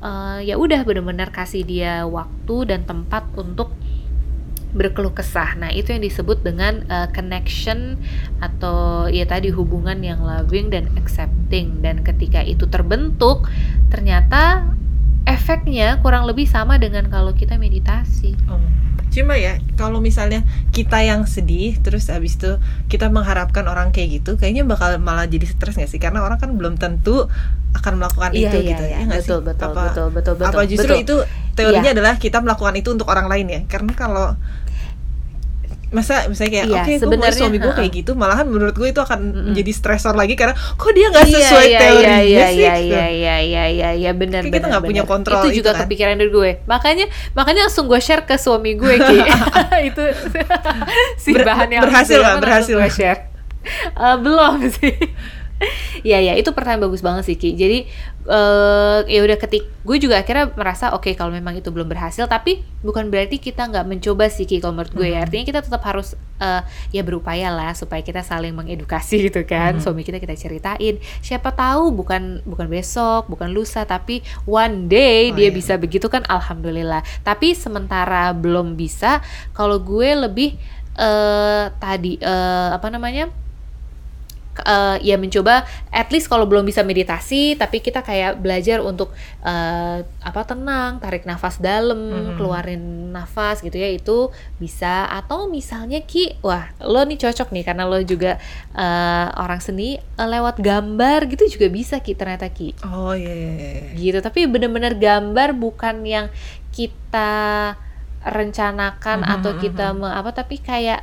S1: eh, ya udah bener-bener kasih dia waktu dan tempat untuk berkeluh kesah. Nah, itu yang disebut dengan eh, connection atau ya tadi hubungan yang loving dan accepting. Dan ketika itu terbentuk, ternyata efeknya kurang lebih sama dengan kalau kita meditasi.
S2: Oh. Cuma ya, kalau misalnya kita yang sedih, terus abis itu kita mengharapkan orang kayak gitu, kayaknya bakal malah jadi stres nggak sih? Karena orang kan belum tentu akan melakukan
S1: Iya,
S2: itu
S1: iya,
S2: gitu.
S1: iya.
S2: Ya
S1: Betul,
S2: sih?
S1: betul,
S2: apa,
S1: betul, betul, betul,
S2: Apa justru
S1: betul.
S2: itu teorinya
S1: Iya.
S2: adalah kita melakukan itu untuk orang lain ya? Karena kalau masa misalnya kayak
S1: Iya,
S2: oke gue mau
S1: sebenarnya,
S2: suami gue kayak gitu malahan menurut gue itu akan
S1: Mm-mm.
S2: menjadi stresor lagi karena kok dia nggak
S1: Iya,
S2: sesuai
S1: iya,
S2: teorinya
S1: iya,
S2: sih
S1: iya,
S2: gitu.
S1: iya, iya, iya, iya, iya, benar,
S2: kita nggak punya kontrol
S1: Itu
S2: itu
S1: juga
S2: kan.
S1: kepikiran dari gue. Makanya, makanya langsung gue share ke suami gue, Ki. itu si
S2: Ber-
S1: bahan yang
S2: berhasil nggak? Berhasil
S1: gue share. Eh, belum sih. Iya ya itu pertanyaan bagus banget sih Ki. Jadi eh ya udah ketik gue juga akhirnya merasa oke kalau memang itu belum berhasil tapi bukan berarti kita nggak mencoba sih Ki kalau menurut gue ya.
S2: Mhm.
S1: Artinya kita tetap harus eh, ya berupaya lah supaya kita saling mengedukasi gitu kan.
S2: Mhm.
S1: Suami kita kita ceritain. Siapa tahu bukan bukan besok, bukan lusa tapi one day
S2: Oh,
S1: dia
S2: iya.
S1: bisa begitu kan alhamdulillah. Tapi sementara belum bisa kalau gue lebih eh tadi eh apa namanya? Eh, ya mencoba at least kalau belum bisa meditasi tapi kita kayak belajar untuk eh, apa tenang tarik nafas dalam
S2: Mhm.
S1: keluarin nafas gitu ya itu bisa atau misalnya ki wah lo nih cocok nih karena lo juga eh, orang seni eh, lewat gambar gitu juga bisa ki ternyata ki
S2: oh iya, iya, iya.
S1: gitu tapi bener-bener gambar bukan yang kita rencanakan
S2: Mhm,
S1: atau
S2: mhm,
S1: kita
S2: mhm.
S1: me- apa tapi kayak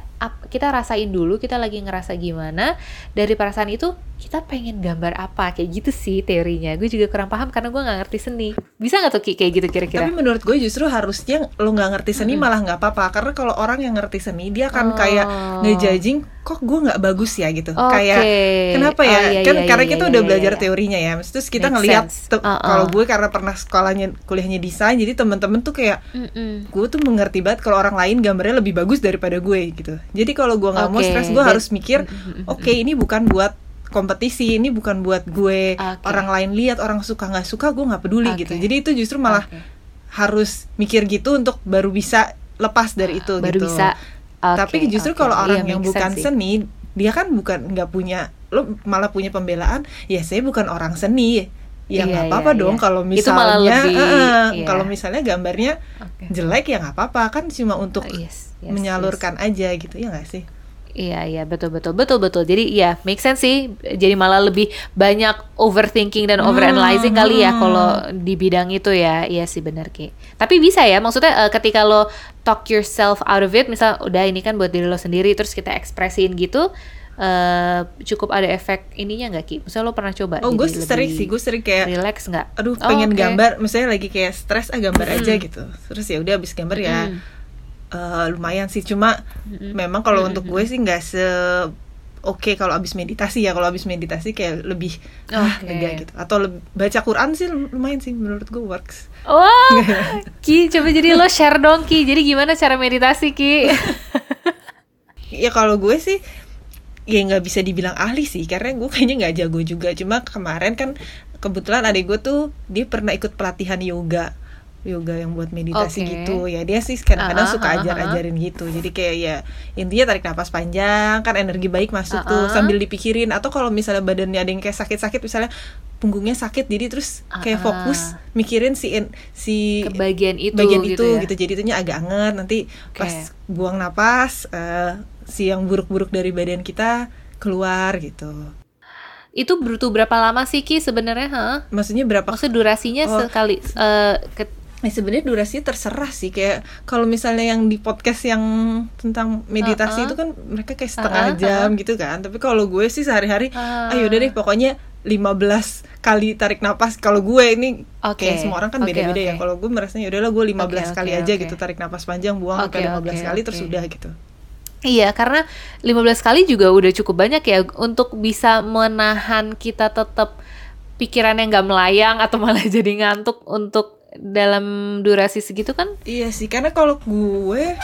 S1: kita rasain dulu kita lagi ngerasa gimana dari perasaan itu kita pengen gambar apa kayak gitu sih teorinya gue juga kurang paham karena gue nggak ngerti seni bisa nggak tuh Ki, kayak gitu kira-kira
S2: Tapi menurut gue justru harusnya lo nggak ngerti seni malah nggak apa-apa karena kalau orang yang ngerti seni dia akan
S1: Oh.
S2: kayak ngejudging kok gue nggak bagus ya gitu.
S1: Oke.
S2: Kayak kenapa ya?
S1: Oh, iya,
S2: kan
S1: iya,
S2: karena
S1: iya,
S2: kita
S1: iya,
S2: udah
S1: iya,
S2: belajar
S1: iya.
S2: teorinya ya. Terus kita
S1: Make
S2: ngelihat
S1: sense.
S2: tuh,
S1: Uh-uh.
S2: kalau gue karena pernah sekolahnya kuliahnya desain jadi temen-temen tuh kayak
S1: Mm-mm.
S2: gue tuh mengerti banget kalau orang lain gambarnya lebih bagus daripada gue gitu. Jadi kalau gue nggak mau
S1: Oke,
S2: stres gue harus mikir, oke ini bukan buat kompetisi, ini bukan buat gue
S1: Oke.
S2: orang lain lihat orang suka nggak suka gue nggak peduli
S1: Oke.
S2: gitu. Jadi itu justru malah
S1: Oke.
S2: harus mikir gitu untuk baru bisa lepas dari itu
S1: baru
S2: gitu.
S1: bisa Oke,
S2: Tapi justru
S1: oke.
S2: kalau
S1: Iya,
S2: orang yang
S1: make
S2: bukan
S1: sih.
S2: seni, dia kan bukan nggak punya lo malah punya pembelaan, ya saya bukan orang seni. Ya
S1: Iya,
S2: nggak
S1: iya,
S2: apa-apa dong
S1: iya.
S2: kalau misalnya
S1: lebih,
S2: eh,
S1: iya.
S2: kalau misalnya gambarnya
S1: Oke.
S2: jelek ya nggak apa-apa kan cuma untuk
S1: Oh, yes, yes,
S2: menyalurkan aja gitu ya nggak sih?
S1: Iya iya betul betul betul betul. Jadi ya make sense sih. Jadi malah lebih banyak overthinking dan overanalyzing kali ya
S2: hmm.
S1: kalau di bidang itu ya. Iya sih benar Ki. Tapi bisa ya maksudnya eh, ketika lo talk yourself out of it, misal udah ini kan buat diri lo sendiri terus kita ekspresiin gitu eh cukup ada efek ininya nggak Ki? Misalnya lo pernah coba?
S2: Oh gue sering
S1: lebih
S2: sih, gue sering kayak
S1: relax nggak?
S2: aduh
S1: Oh,
S2: pengen
S1: oke.
S2: gambar misalnya lagi kayak stres ah gambar aja gitu terus ya udah habis gambar ya eh, lumayan sih cuma memang kalau untuk gue sih nggak se oke kalau abis meditasi ya kalau abis meditasi kayak lebih ah
S1: Oke.
S2: lega gitu atau leb- baca Quran sih lumayan sih menurut gue works
S1: Wow, Ki, coba jadi lo share dong Ki. Jadi gimana cara meditasi Ki?
S2: ya kalau gue sih ya nggak bisa dibilang ahli sih karena gue kayaknya nggak jago juga cuma kemarin kan kebetulan adik gue tuh dia pernah ikut pelatihan yoga yoga yang buat meditasi
S1: Oke.
S2: gitu ya dia sih kadang-kadang
S1: Ah,
S2: suka
S1: ah, ah,
S2: ajar-ajarin gitu jadi kayak ya intinya tarik napas panjang kan energi baik masuk tuh
S1: Ah, ah.
S2: sambil dipikirin atau kalau misalnya badannya ada yang kayak sakit-sakit misalnya punggungnya sakit jadi terus kayak
S1: Ah, ah.
S2: fokus mikirin si si
S1: Ke bagian itu
S2: bagian
S1: gitu
S2: itu
S1: ya?
S2: gitu jadi itunya agak anget nanti
S1: Oke.
S2: pas buang napas eh, si yang buruk-buruk dari badan kita keluar gitu
S1: Itu butuh berapa lama sih Ki sebenarnya? Hah?
S2: maksudnya berapa
S1: Maksudnya durasinya
S2: Oh.
S1: sekali eh, ke-
S2: Nah, sebenarnya durasinya terserah sih kayak kalau misalnya yang di podcast yang tentang meditasi
S1: Uh-uh.
S2: itu kan mereka kayak setengah
S1: Uh-uh,
S2: jam gitu kan. Tapi kalau gue sih sehari-hari
S1: Ah.
S2: ayo udah deh pokoknya 15 kali tarik napas. Kalau gue ini
S1: Oke.
S2: kayak semua orang kan beda-beda ya.
S1: oke.
S2: Kalau gue merasanya udahlah gue 15
S1: Oke,
S2: kali aja gitu tarik napas panjang buang
S1: Oke,
S2: sampai 15
S1: oke,
S2: kali terus
S1: oke.
S2: udah gitu.
S1: Iya, karena 15 kali juga udah cukup banyak ya untuk bisa menahan kita tetap pikirannya nggak melayang atau malah jadi ngantuk untuk dalam durasi segitu kan?
S2: Iya sih, karena kalau gue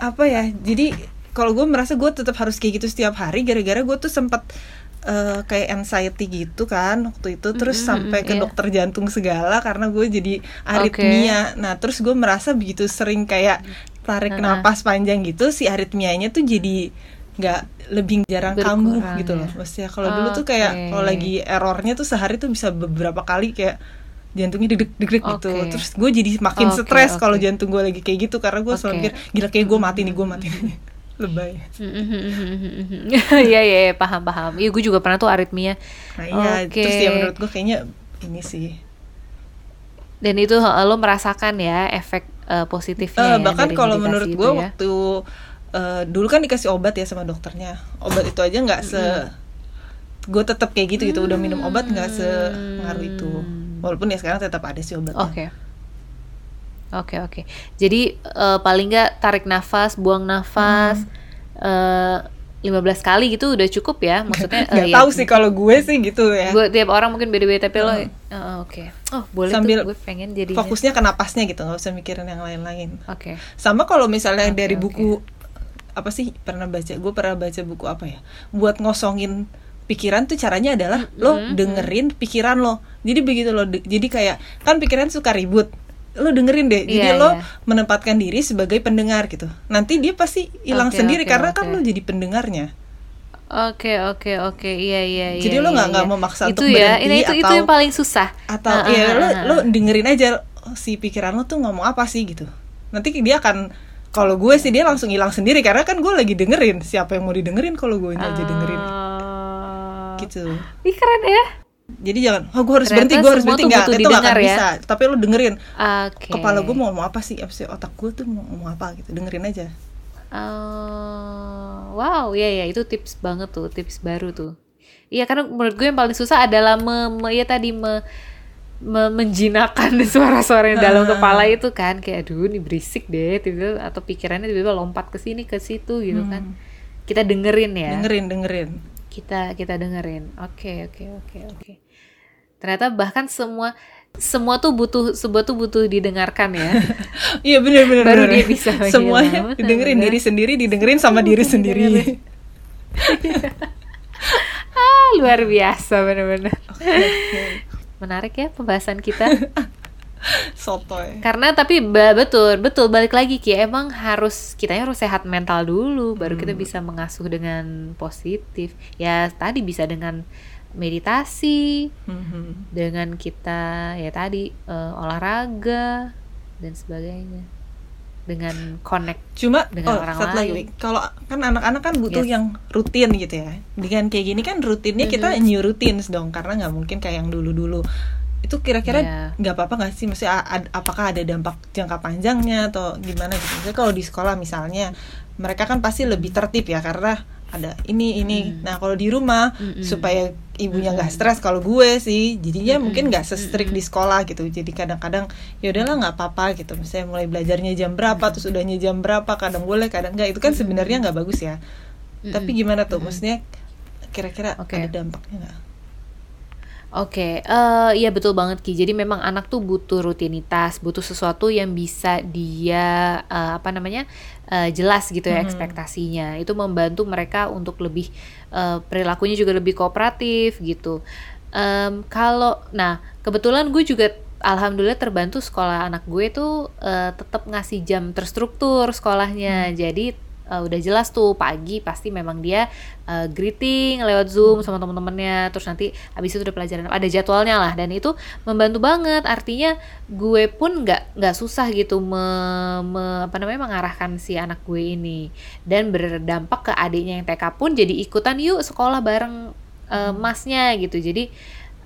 S2: apa ya, jadi kalau gue merasa gue tetap harus kayak gitu setiap hari, gara-gara gue tuh sempat eh, kayak anxiety gitu kan waktu itu, terus
S1: Mm-mm,
S2: sampai ke
S1: iya.
S2: dokter jantung segala karena gue jadi aritmia. Nah, terus gue merasa begitu sering kayak tarik
S1: Uh-uh.
S2: napas panjang gitu, si aritmianya tuh jadi nggak lebih jarang kambuh gitu
S1: ya.
S2: loh. Maksudnya kalau dulu tuh kayak kalau lagi errornya tuh sehari tuh bisa beberapa kali kayak jantungnya deg deg gitu terus gue jadi makin
S1: Oke,
S2: stres kalau
S1: oke.
S2: jantung gue lagi kayak gitu karena gue selalu
S1: Oke.
S2: mikir gila kayak gue mati nih gue mati nih lebay
S1: Iya iya iya, paham paham. Iya gue juga pernah tuh aritmia.
S2: nah iya
S1: Oke.
S2: terus ya menurut gue kayaknya ini sih
S1: Dan itu lo merasakan ya efek eh, positifnya
S2: Eh,
S1: ya
S2: bahkan kalau menurut gue
S1: ya.
S2: waktu eh, dulu kan dikasih obat ya sama dokternya obat itu aja nggak se gue tetap kayak gitu gitu udah minum obat nggak se ngaruh itu walaupun ya sekarang tetap ada sih obatnya
S1: Oke. Oke oke. Jadi eh, paling nggak tarik nafas, buang nafas eh 15 kali gitu udah cukup ya. Maksudnya
S2: nggak
S1: eh, ya,
S2: tahu sih kalau gue sih gitu ya
S1: Gue tiap orang mungkin beda-beda tapi lo eh, oke. Oh, boleh
S2: Sambil
S1: tuh gue pengen jadi
S2: fokusnya ke napasnya gitu nggak usah mikirin yang lain-lain
S1: Oke.
S2: sama kalau misalnya
S1: Oke,
S2: dari
S1: oke.
S2: buku apa sih pernah baca gue pernah baca buku apa ya buat ngosongin pikiran tuh caranya adalah lo dengerin pikiran lo jadi begitu lo jadi kayak kan pikiran suka ribut lo dengerin deh jadi
S1: Iya,
S2: lo
S1: iya.
S2: menempatkan diri sebagai pendengar gitu nanti dia pasti hilang
S1: Oke,
S2: sendiri
S1: oke,
S2: karena kan
S1: oke.
S2: lo jadi pendengarnya
S1: Oke oke oke iya iya iya.
S2: Jadi lo
S1: iya,
S2: nggak- nggak
S1: iya.
S2: memaksa
S1: itu
S2: untuk
S1: ya,
S2: berhenti
S1: ini itu itu
S2: atau-
S1: yang paling susah.
S2: atau
S1: Ah,
S2: ya lo lo dengerin aja oh, si pikiran lo tuh ngomong apa sih gitu nanti dia akan kalau gue sih dia langsung hilang sendiri karena kan gue lagi dengerin siapa yang mau didengerin kalau gue aja dengerin
S1: Ah.
S2: gitu
S1: Ih keren ya.
S2: Jadi jangan oh gue harus
S1: Ternyata
S2: berhenti gue harus berhenti nggak itu nggak akan
S1: ya.
S2: bisa tapi lo dengerin
S1: Oke.
S2: kepala gue mau ngomong apa sih apa sih otak gue tuh mau ngomong apa gitu dengerin aja
S1: Uh, wow, ya ya itu tips banget tuh, tips baru tuh. Iya karena menurut gue yang paling susah adalah me, me ya tadi me, me menjinakkan suara-suara yang dalam
S2: Ah.
S1: kepala itu kan kayak aduh ini berisik deh tiba atau pikirannya tiba-tiba lompat ke sini ke situ gitu kan. Kita dengerin ya.
S2: dengerin dengerin
S1: Kita kita dengerin. Oke oke oke oke. Ternyata bahkan semua semua tuh butuh sebuah tuh butuh didengarkan ya.
S2: iya bener bener
S1: Baru
S2: bener.
S1: dia bisa
S2: semuanya didengerin
S1: Bener.
S2: diri sendiri didengerin sama diri sendiri
S1: ah, luar biasa bener-bener. Menarik ya pembahasan kita.
S2: sotoy
S1: Karena tapi betul betul balik lagi Ki emang harus kitanya harus sehat mental dulu baru kita
S2: Hmm.
S1: bisa mengasuh dengan positif. Ya tadi bisa dengan meditasi,
S2: Mhm.
S1: dengan kita ya tadi eh, olahraga dan sebagainya. Dengan connect.
S2: Cuma
S1: Dengan
S2: oh,
S1: orang
S2: satu
S1: lain.
S2: Kalau kan anak-anak kan butuh
S1: Yes.
S2: yang rutin gitu ya. Dengan kayak gini kan rutinnya kita new routines dong, karena nggak mungkin kayak yang dulu-dulu. Itu kira-kira
S1: Iya.
S2: nggak apa-apa nggak sih? Maksudnya ad- apakah ada dampak jangka panjangnya atau gimana gitu? Misalnya kalau di sekolah misalnya, mereka kan pasti lebih tertib ya karena ada ini ini. Nah kalau di rumah
S1: Mm-mm.
S2: supaya ibunya nggak stres kalau gue sih jadinya mungkin nggak se-strict di sekolah gitu. Jadi kadang-kadang ya udahlah nggak apa-apa gitu. Misalnya mulai belajarnya jam berapa terus udahnya jam berapa kadang boleh kadang nggak. Itu kan sebenarnya nggak bagus ya. Tapi gimana tuh? Maksudnya kira-kira
S1: Oke.
S2: ada dampaknya nggak
S1: Oke, eh iya betul banget Ki. Jadi memang anak tuh butuh rutinitas, butuh sesuatu yang bisa dia eh, apa namanya eh, jelas gitu ya ekspektasinya. Itu membantu mereka untuk lebih eh, perilakunya juga lebih kooperatif gitu. Em, kalau, nah kebetulan gue juga alhamdulillah terbantu sekolah anak gue tuh eh, tetap ngasih jam terstruktur sekolahnya. Jadi eh, udah jelas tuh pagi pasti memang dia eh, greeting lewat zoom sama teman-temannya terus nanti abis itu udah pelajaran ada jadwalnya lah. Dan itu membantu banget. Artinya gue pun nggak nggak susah gitu me, me- apa namanya mengarahkan si anak gue ini. Dan berdampak ke adiknya yang TK pun jadi ikutan yuk sekolah bareng eh, masnya gitu. Jadi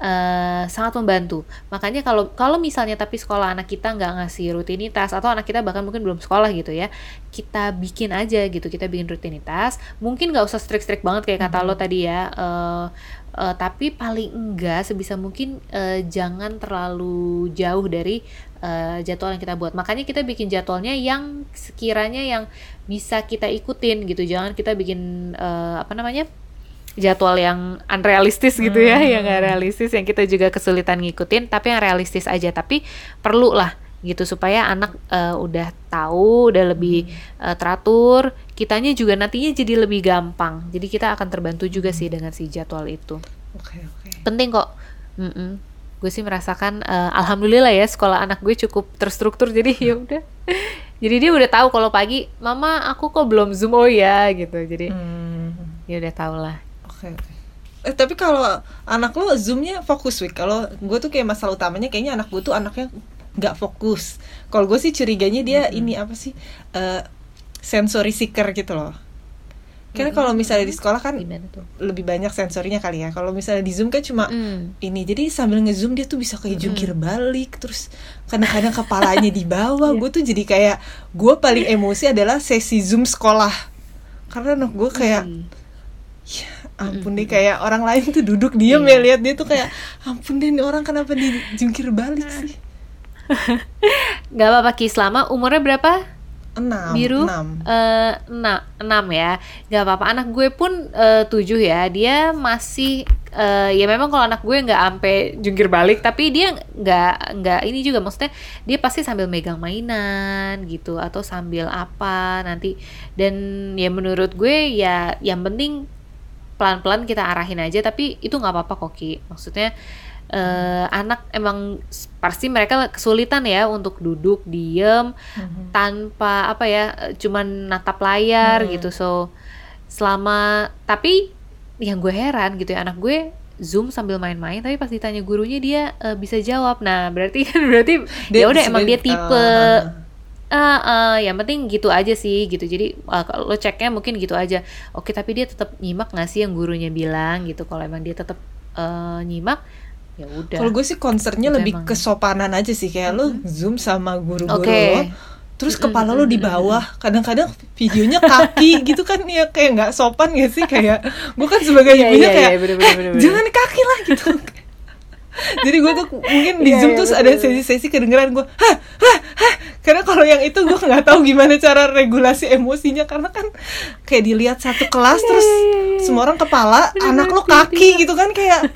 S1: eh, sangat membantu. Makanya kalau kalau misalnya tapi sekolah anak kita nggak ngasih rutinitas atau anak kita bahkan mungkin belum sekolah gitu ya, kita bikin aja gitu, kita bikin rutinitas. Mungkin nggak usah strict-strict banget kayak kata lo tadi ya. eh, eh, tapi paling enggak sebisa mungkin eh, jangan terlalu jauh dari eh, jadwal yang kita buat. Makanya kita bikin jadwalnya yang sekiranya yang bisa kita ikutin gitu. Jangan kita bikin eh, apa namanya? Jadwal yang unrealistis gitu ya, yang nggak realistis, yang kita juga kesulitan ngikutin, tapi yang realistis aja. Tapi perlu lah gitu supaya anak eh, udah tahu, udah lebih eh, teratur, kitanya juga nantinya jadi lebih gampang. Jadi kita akan terbantu juga sih dengan si jadwal itu.
S2: oke oke
S1: Penting kok. Mm-mm. Gue sih merasakan eh, alhamdulillah ya sekolah anak gue cukup terstruktur jadi ya udah. jadi dia udah tahu kalau pagi, mama aku kok belum zoom oh ya gitu. Jadi
S2: Hmm,
S1: ya udah tau lah.
S2: Oke oke. Eh tapi kalau anak lo zoomnya fokus week kalau gue tuh kayak masalah utamanya kayaknya anak gue tuh anaknya nggak fokus. Kalau gue sih curiganya dia ini apa sih eh sensory seeker gitu loh. Karena kalau misalnya di sekolah kan lebih banyak sensorinya kali ya. Kalau misalnya di zoom kan cuma
S1: Hmm.
S2: ini. Jadi sambil ngezoom dia tuh bisa kayak jungkir balik terus kadang-kadang kepalanya di bawah. Gue tuh jadi kayak gue paling emosi adalah sesi zoom sekolah. Karena anak gue kayak
S1: Hmm.
S2: ya ampun deh kayak orang lain tuh duduk diem ya lihat dia tuh kayak ampun deh ini orang kenapa di jungkir balik sih
S1: Gak apa-apa Ki, selama umurnya berapa?
S2: enam
S1: Biru?
S2: enam
S1: Eh, enam, enam ya. Gak apa-apa. Anak gue pun eh, tujuh ya. Dia masih eh, ya memang kalau anak gue nggak ampe jungkir balik, tapi dia nggak nggak ini juga maksudnya dia pasti sambil megang mainan gitu atau sambil apa nanti. Dan ya menurut gue ya yang penting pelan-pelan kita arahin aja. Tapi itu nggak apa-apa kok Ki. Maksudnya eh, anak emang pasti mereka kesulitan ya untuk duduk diem tanpa apa ya cuman natap layar
S2: Hmm.
S1: gitu so selama tapi yang gue heran gitu ya anak gue zoom sambil main-main tapi pas ditanya gurunya dia eh, bisa jawab nah berarti kan berarti ya udah emang dia tipe
S2: Ah,
S1: ah ah, yang penting gitu aja sih gitu. Jadi ah, kalau lo ceknya mungkin gitu aja. Oke tapi dia tetap nyimak nggak sih yang gurunya bilang gitu? Kalau emang dia tetap eh, nyimak ya udah.
S2: Kalau gue sih concernnya
S1: Itu
S2: lebih
S1: emang.
S2: kesopanan aja sih. Kayak lo zoom sama guru-guru
S1: Oke.
S2: lo terus kepala lo di bawah. Kadang-kadang videonya kaki gitu kan ya kayak nggak sopan gak sih? Kayak gue kan sebagai
S1: Iya,
S2: ibunya
S1: iya,
S2: kayak
S1: iya, bener, bener, bener, bener.
S2: jangan kaki lah gitu jadi gue tuh mungkin di
S1: Iya,
S2: zoom
S1: iya,
S2: terus
S1: betul,
S2: ada sesi-sesi kedengeran gue hah hah hah? Karena kalau yang itu gue nggak tahu gimana cara regulasi emosinya karena kan kayak dilihat satu kelas
S1: Iya,
S2: terus
S1: iya, iya, iya.
S2: semua orang kepala anak lo kaki gitu kan kayak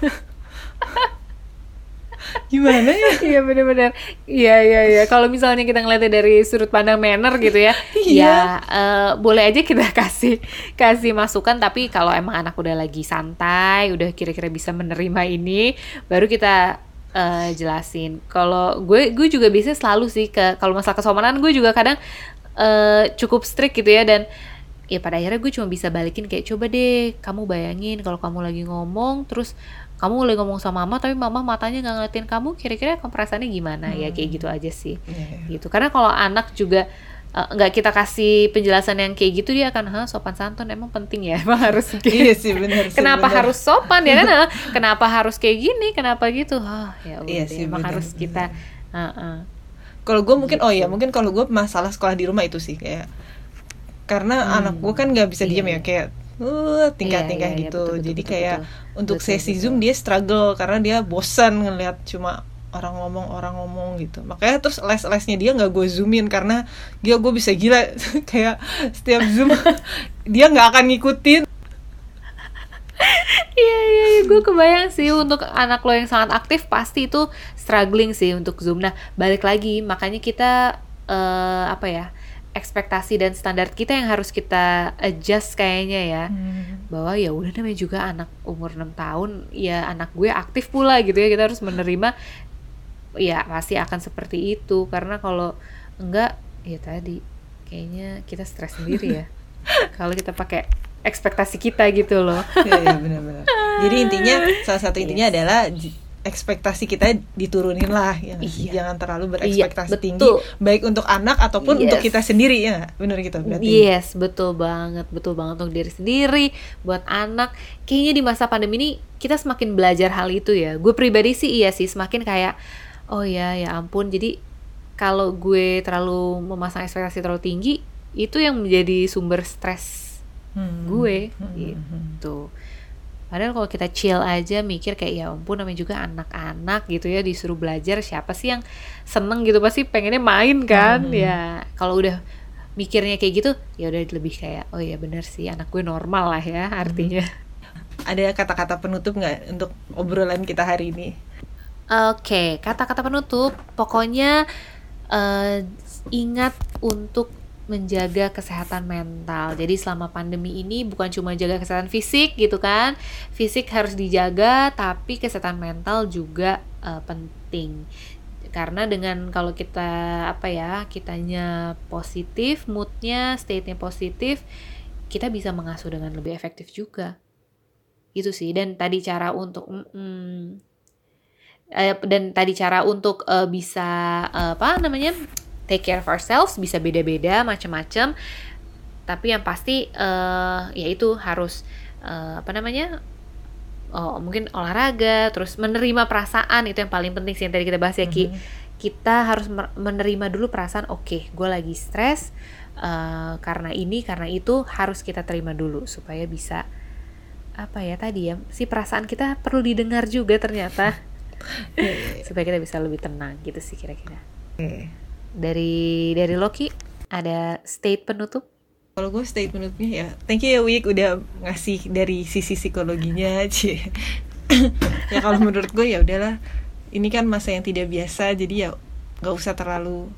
S2: gimana ya?
S1: Iya bener-bener. Iya iya iya. Kalau misalnya kita ngeliatnya dari sudut pandang manner gitu ya
S2: Iya.
S1: Ya eh, boleh aja kita kasih Kasih masukan. Tapi kalau emang anak udah lagi santai Udah kira-kira bisa menerima ini Baru kita eh, jelasin. Kalau gue gue juga biasanya selalu sih ke Kalau masalah kesopanan gue juga kadang eh, Cukup strict gitu ya. Dan ya pada akhirnya gue cuma bisa balikin kayak coba deh kamu bayangin kalau kamu lagi ngomong terus kamu lagi ngomong sama mama tapi mama matanya nggak ngeliatin kamu kira-kira kamu perasaannya gimana? Ya kayak gitu aja sih.
S2: Iya, iya.
S1: gitu. Karena kalau anak juga eh, nggak kita kasih penjelasan yang kayak gitu dia akan Hah, sopan santun emang penting ya? Emang harus gitu.
S2: iya sih benar sih
S1: kenapa
S2: benar.
S1: harus sopan ya kan? Kenapa harus kayak gini? Kenapa gitu? Ah ya udah
S2: Iya sih,
S1: emang
S2: benar,
S1: harus kita Heeh.
S2: kalau gue mungkin oh ya mungkin kalau gue masalah sekolah di rumah itu sih kayak karena
S1: Hmm.
S2: anak gue kan nggak bisa
S1: Iya,
S2: diem ya
S1: iya.
S2: kayak uh tingkah-tingkah
S1: Iya, iya, iya,
S2: gitu
S1: betul, betul,
S2: jadi
S1: betul,
S2: kayak
S1: betul.
S2: untuk
S1: Betul,
S2: sesi
S1: betul.
S2: zoom dia struggle karena dia bosan ngeliat cuma orang ngomong orang ngomong gitu makanya terus les lesnya dia nggak gue zoomin karena dia gue bisa gila kayak setiap zoom dia nggak akan ngikutin
S1: Iya iya, iya. gue kebayang sih untuk anak lo yang sangat aktif pasti itu struggling sih untuk zoom. Nah balik lagi makanya kita eh, apa ya ekspektasi dan standar kita yang harus kita adjust kayaknya ya. Bahwa ya udah namanya juga anak umur 6 tahun ya anak gue aktif pula gitu ya kita harus menerima ya pasti akan seperti itu. Karena kalau enggak ya tadi kayaknya kita stres sendiri ya. Kalau kita pakai ekspektasi kita gitu loh.
S2: Iya iya benar-benar. Jadi intinya salah satu intinya adalah j- ekspektasi kita diturunin lah ya.
S1: Iya.
S2: Jangan terlalu
S1: Iya,
S2: berekspektasi
S1: betul.
S2: tinggi baik untuk anak ataupun untuk
S1: Yes.
S2: kita sendiri ya. Benar gitu berarti.
S1: Yes, betul banget, betul banget untuk diri sendiri, buat anak. Kayaknya di masa pandemi ini kita semakin belajar hal itu ya. Gue pribadi sih iya sih semakin kayak oh ya ya ampun. Jadi kalau gue terlalu memasang ekspektasi terlalu tinggi, itu yang menjadi sumber stres
S2: Hmm.
S1: gue
S2: Hmm.
S1: gitu. Padahal kalau kita chill aja mikir kayak ya ampun namanya juga anak-anak gitu ya disuruh belajar siapa sih yang seneng gitu pasti pengennya main kan
S2: Hmm.
S1: ya kalau udah mikirnya kayak gitu ya udah lebih kayak oh ya bener sih anak gue normal lah ya artinya.
S2: Ada kata-kata penutup nggak untuk obrolan kita hari ini?
S1: Oke kata-kata penutup pokoknya eh, ingat untuk menjaga kesehatan mental. Jadi selama pandemi ini bukan cuma jaga kesehatan fisik gitu kan. Fisik harus dijaga tapi kesehatan mental juga eh, penting. Karena dengan kalau kita apa ya, kitanya positif, moodnya, state-nya positif, kita bisa mengasuh dengan lebih efektif juga. Gitu sih. Dan tadi cara untuk mm, dan tadi cara untuk eh, bisa eh, apa namanya take care of ourselves bisa beda-beda macam-macam tapi yang pasti eh yaitu harus eh, apa namanya oh, mungkin olahraga terus menerima perasaan itu yang paling penting sih yang tadi kita bahas ya Ki.
S2: Mhm.
S1: kita harus menerima dulu perasaan oke gue lagi stres eh, karena ini karena itu harus kita terima dulu supaya bisa apa ya tadi ya si perasaan kita perlu didengar juga ternyata. Supaya kita bisa lebih tenang gitu sih kira-kira.
S2: Oke.
S1: Dari dari Loki ada state penutup
S2: Kalau gue state penutupnya ya, thank you ya Wik udah ngasih dari sisi psikologinya cie. ya kalau menurut gue ya udahlah, ini kan masa yang tidak biasa, jadi ya nggak usah terlalu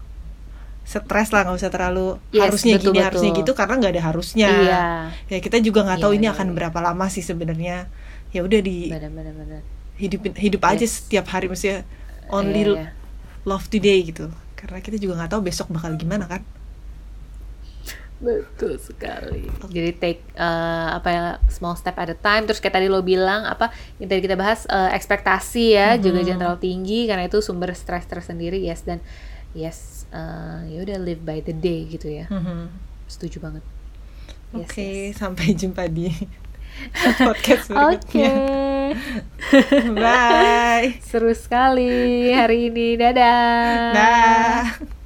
S2: stres lah, nggak usah terlalu
S1: Yes,
S2: harusnya
S1: betul,
S2: gini harusnya
S1: betul.
S2: gitu karena nggak ada harusnya.
S1: iya
S2: Ya kita juga nggak tahu
S1: Iya,
S2: ini
S1: iya,
S2: akan
S1: iya.
S2: berapa lama sih sebenarnya. Ya udah di
S1: benar-benar benar
S2: hidupin hidup aja
S1: Yes.
S2: setiap hari maksudnya only
S1: Iya, iya.
S2: love today gitu. Karena kita juga nggak tahu besok bakal gimana kan.
S1: betul sekali jadi take eh, apa ya small step at a time terus kayak tadi lo bilang apa yang tadi kita bahas eh, ekspektasi ya juga
S2: Mhm.
S1: jangan terlalu tinggi karena itu sumber stres tersendiri yes dan yes eh, ya udah live by the day gitu ya
S2: Mhm.
S1: setuju banget Yes,
S2: Oke,
S1: yes.
S2: sampai jumpa di podcast
S1: Oke,
S2: berikutnya. Bye.
S1: seru sekali hari ini. Dadah.
S2: Dah.